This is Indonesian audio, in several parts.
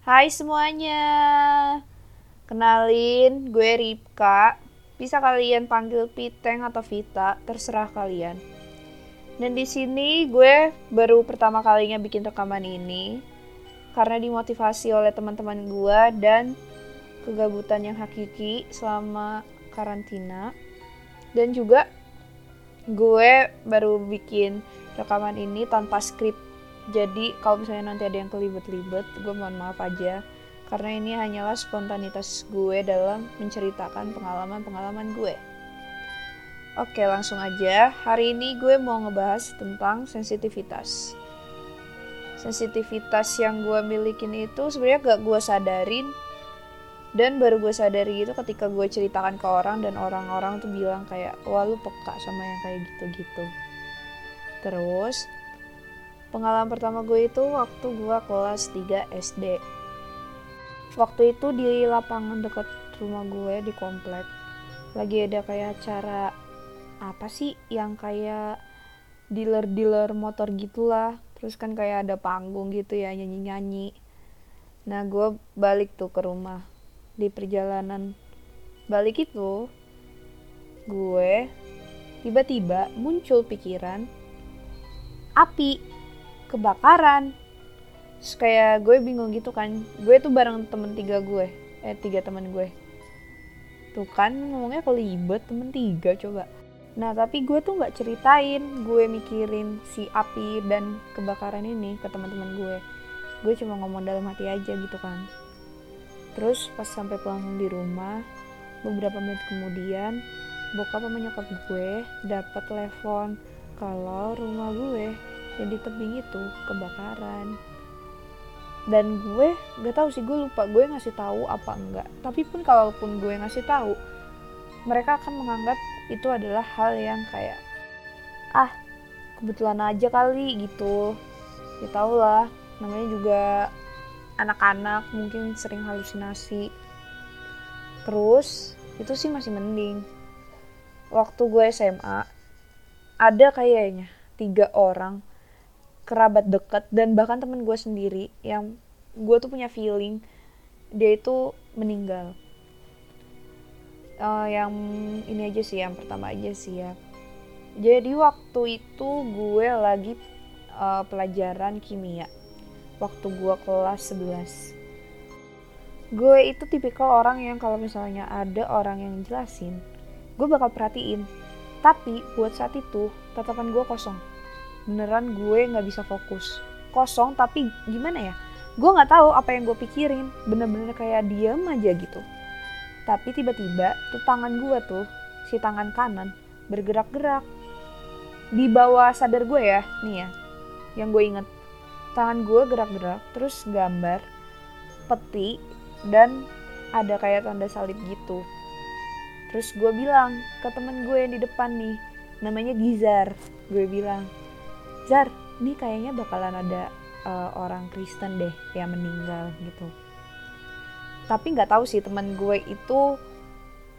Hai semuanya. Kenalin, gue Ripka. Bisa kalian panggil Piteng atau Vita, terserah kalian. Dan di sini gue baru pertama kalinya bikin rekaman ini karena dimotivasi oleh teman-teman gue dan kegabutan yang hakiki selama karantina. Dan juga gue baru bikin rekaman ini tanpa skrip jadi kalau misalnya nanti ada yang kelibet-libet, gue mohon maaf aja. Karena ini hanyalah spontanitas gue dalam menceritakan pengalaman-pengalaman gue. Oke, langsung aja. Hari ini gue mau ngebahas tentang sensitivitas. Sensitivitas yang gue milikin itu sebenarnya gak gue sadarin dan baru gue sadari itu ketika gue ceritakan ke orang dan orang-orang tuh bilang kayak wah lu peka sama yang kayak gitu-gitu terus Pengalaman pertama gue itu waktu gue kelas 3 SD. Waktu itu di lapangan dekat rumah gue di komplek. Lagi ada kayak acara apa sih yang kayak dealer-dealer motor gitulah. Terus kan kayak ada panggung gitu ya nyanyi-nyanyi. Nah gue balik tuh ke rumah. Di perjalanan balik itu gue tiba-tiba muncul pikiran api kebakaran. Terus kayak gue bingung gitu kan. Gue tuh bareng temen tiga gue. Eh tiga temen gue. Tuh kan ngomongnya kelibet temen tiga coba. Nah tapi gue tuh nggak ceritain. Gue mikirin si api dan kebakaran ini ke teman-teman gue. Gue cuma ngomong dalam hati aja gitu kan. Terus pas sampai pulang di rumah beberapa menit kemudian bokap sama nyokap gue dapat telepon kalau rumah gue yang di tebing itu kebakaran. Dan gue gak tahu sih gue lupa gue ngasih tahu apa enggak. Tapi pun kalaupun gue ngasih tahu mereka akan menganggap itu adalah hal yang kayak ah kebetulan aja kali gitu. Ya tau lah namanya juga anak-anak mungkin sering halusinasi. Terus itu sih masih mending. Waktu gue SMA ada kayaknya tiga orang kerabat dekat dan bahkan temen gue sendiri yang gue tuh punya feeling dia itu meninggal. Uh, yang ini aja sih yang pertama aja sih ya. Jadi waktu itu gue lagi uh, pelajaran kimia. Waktu gue kelas 11 gue itu tipikal orang yang kalau misalnya ada orang yang jelasin gue bakal perhatiin. Tapi buat saat itu tatapan gue kosong beneran gue nggak bisa fokus. Kosong tapi gimana ya? Gue nggak tahu apa yang gue pikirin. Bener-bener kayak diem aja gitu. Tapi tiba-tiba tuh tangan gue tuh si tangan kanan bergerak-gerak. Di bawah sadar gue ya nih ya yang gue inget tangan gue gerak-gerak terus gambar peti dan ada kayak tanda salib gitu. Terus gue bilang ke temen gue yang di depan nih namanya Gizar gue bilang Zar ini kayaknya bakalan ada uh, orang Kristen deh yang meninggal gitu. Tapi nggak tahu sih teman gue itu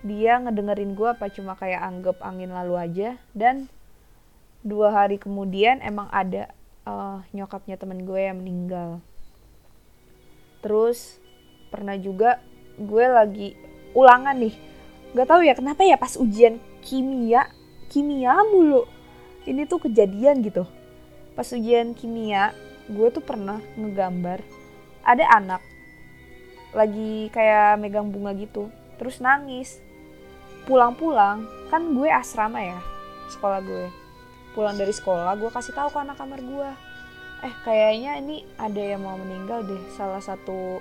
dia ngedengerin gue apa cuma kayak anggap angin lalu aja. Dan dua hari kemudian emang ada uh, nyokapnya temen gue yang meninggal. Terus pernah juga gue lagi ulangan nih. Nggak tahu ya kenapa ya pas ujian kimia kimia mulu. Ini tuh kejadian gitu pas ujian kimia gue tuh pernah ngegambar ada anak lagi kayak megang bunga gitu terus nangis. Pulang-pulang kan gue asrama ya sekolah gue. Pulang dari sekolah gue kasih tahu ke anak kamar gue eh kayaknya ini ada yang mau meninggal deh salah satu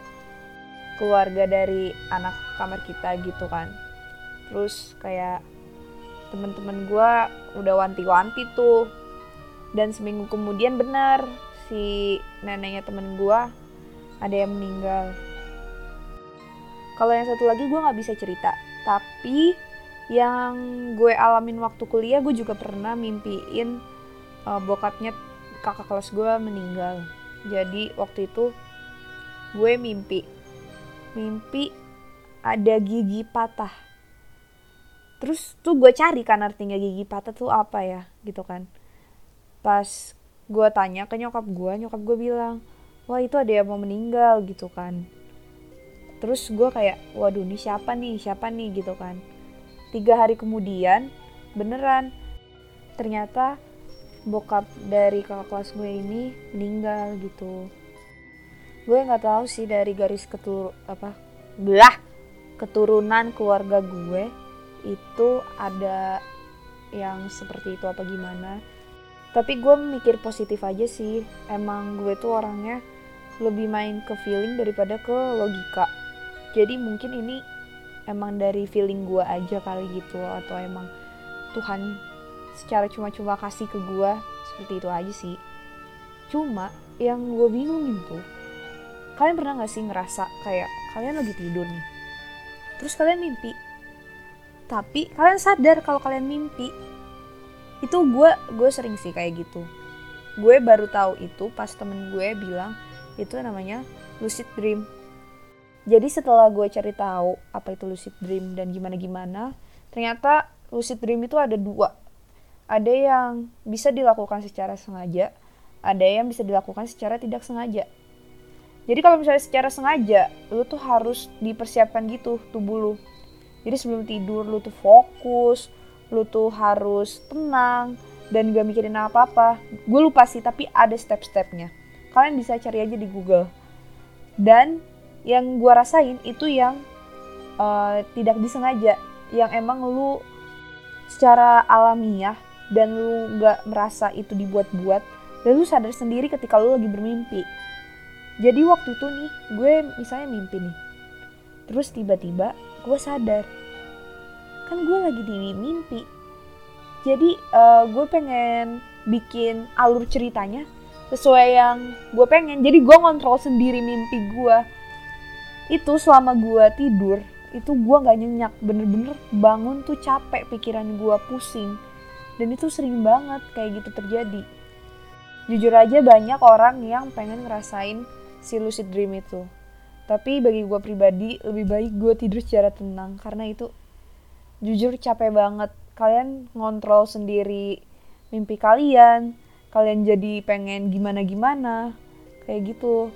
keluarga dari anak kamar kita gitu kan. Terus kayak temen-temen gue udah wanti-wanti tuh dan seminggu kemudian benar si neneknya temen gue ada yang meninggal. Kalau yang satu lagi gue nggak bisa cerita. Tapi yang gue alamin waktu kuliah gue juga pernah mimpiin uh, bokapnya kakak kelas gue meninggal. Jadi waktu itu gue mimpi. Mimpi ada gigi patah. Terus tuh gue cari kan artinya gigi patah tuh apa ya gitu kan pas gue tanya ke nyokap gue nyokap gue bilang wah itu ada yang mau meninggal gitu kan. Terus gue kayak waduh ini siapa nih? Siapa nih? gitu kan. Tiga hari kemudian beneran ternyata bokap dari kakak kelas gue ini meninggal gitu. Gue nggak tahu sih dari garis ketur apa belah keturunan keluarga gue itu ada yang seperti itu apa gimana tapi gue mikir positif aja sih. Emang gue tuh orangnya lebih main ke feeling daripada ke logika. Jadi mungkin ini emang dari feeling gue aja kali gitu atau emang Tuhan secara cuma-cuma kasih ke gue seperti itu aja sih. Cuma yang gue bingungin tuh kalian pernah gak sih ngerasa kayak kalian lagi tidur nih terus kalian mimpi tapi kalian sadar kalau kalian mimpi itu gue gue sering sih kayak gitu. Gue baru tahu itu pas temen gue bilang itu namanya lucid dream. Jadi setelah gue cari tahu apa itu lucid dream dan gimana gimana ternyata lucid dream itu ada dua. Ada yang bisa dilakukan secara sengaja ada yang bisa dilakukan secara tidak sengaja. Jadi kalau misalnya secara sengaja lu tuh harus dipersiapkan gitu tubuh lu. Jadi sebelum tidur lu tuh fokus lu tuh harus tenang dan gak mikirin apa-apa. Gue lupa sih tapi ada step-stepnya. Kalian bisa cari aja di google. Dan yang gue rasain itu yang uh, tidak disengaja. Yang emang lu secara alamiah dan lu gak merasa itu dibuat-buat dan lu sadar sendiri ketika lu lagi bermimpi. Jadi waktu itu nih gue misalnya mimpi nih. Terus tiba-tiba gue sadar kan gue lagi di mimpi. Jadi uh, gue pengen bikin alur ceritanya sesuai yang gue pengen. Jadi gue ngontrol sendiri mimpi gue itu selama gue tidur itu gue nggak nyenyak. Bener-bener bangun tuh capek pikiran gue pusing. Dan itu sering banget kayak gitu terjadi. Jujur aja banyak orang yang pengen ngerasain si lucid dream itu. Tapi bagi gue pribadi lebih baik gue tidur secara tenang. Karena itu jujur capek banget. Kalian ngontrol sendiri mimpi kalian kalian jadi pengen gimana-gimana kayak gitu.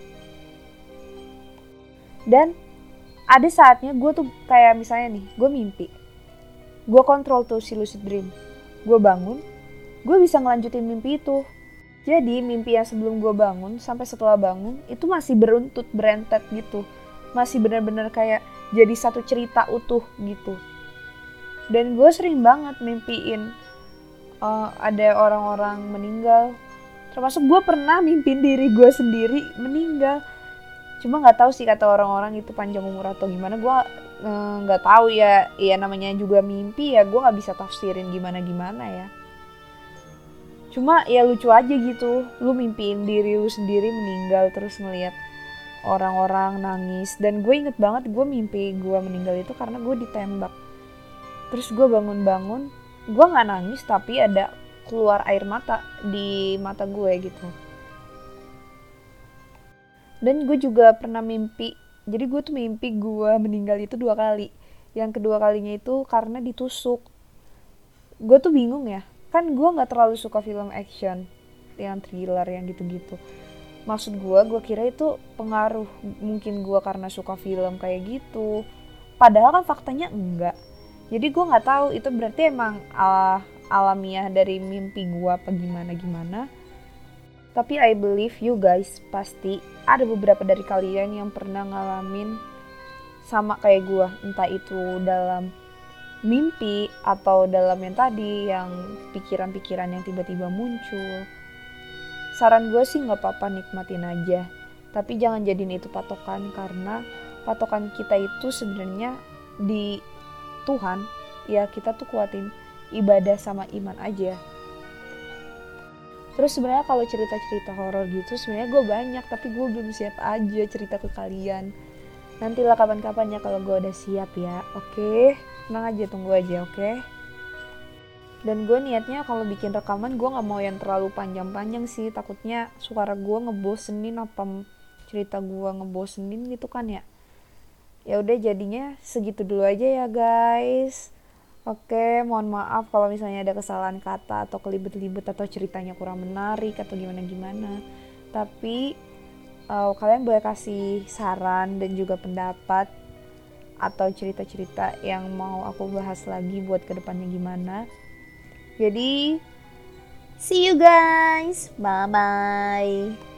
Dan ada saatnya gue tuh kayak misalnya nih gue mimpi. Gue kontrol tuh si lucid dream. Gue bangun gue bisa ngelanjutin mimpi itu. Jadi mimpi yang sebelum gue bangun sampai setelah bangun itu masih beruntut berentet gitu. Masih benar-benar kayak jadi satu cerita utuh gitu dan gue sering banget mimpiin uh, ada orang-orang meninggal. Termasuk gue pernah mimpin diri gue sendiri meninggal. Cuma nggak tahu sih kata orang-orang itu panjang umur atau gimana. Gue eh, nggak uh, tahu ya. Ya namanya juga mimpi ya. Gue nggak bisa tafsirin gimana gimana ya. Cuma ya lucu aja gitu. Lu mimpiin diri lu sendiri meninggal terus ngelihat orang-orang nangis. Dan gue inget banget gue mimpi gue meninggal itu karena gue ditembak terus gue bangun-bangun gue nggak nangis tapi ada keluar air mata di mata gue gitu. Dan gue juga pernah mimpi jadi gue tuh mimpi gue meninggal itu dua kali. Yang kedua kalinya itu karena ditusuk. Gue tuh bingung ya kan gue nggak terlalu suka film action yang thriller yang gitu-gitu. Maksud gue gue kira itu pengaruh mungkin gue karena suka film kayak gitu. Padahal kan faktanya enggak jadi gue nggak tahu itu berarti emang uh, alamiah dari mimpi gue apa gimana gimana. Tapi I believe you guys pasti ada beberapa dari kalian yang pernah ngalamin sama kayak gue, entah itu dalam mimpi atau dalam yang tadi yang pikiran-pikiran yang tiba-tiba muncul. Saran gue sih nggak apa-apa nikmatin aja, tapi jangan jadiin itu patokan karena patokan kita itu sebenarnya di Tuhan ya kita tuh kuatin ibadah sama iman aja. Terus sebenarnya kalau cerita-cerita horor gitu sebenarnya gue banyak tapi gue belum siap aja cerita ke kalian. Nantilah kapan-kapan ya kalau gue udah siap ya oke? Tenang aja tunggu aja oke? Dan gue niatnya kalau bikin rekaman gue nggak mau yang terlalu panjang-panjang sih. Takutnya suara gue ngebosenin apa cerita gue ngebosenin gitu kan ya ya udah jadinya segitu dulu aja ya guys. Oke, mohon maaf kalau misalnya ada kesalahan kata atau kelibet-libet atau ceritanya kurang menarik atau gimana-gimana. Tapi uh, kalian boleh kasih saran dan juga pendapat atau cerita-cerita yang mau aku bahas lagi buat ke depannya gimana. Jadi see you guys. Bye bye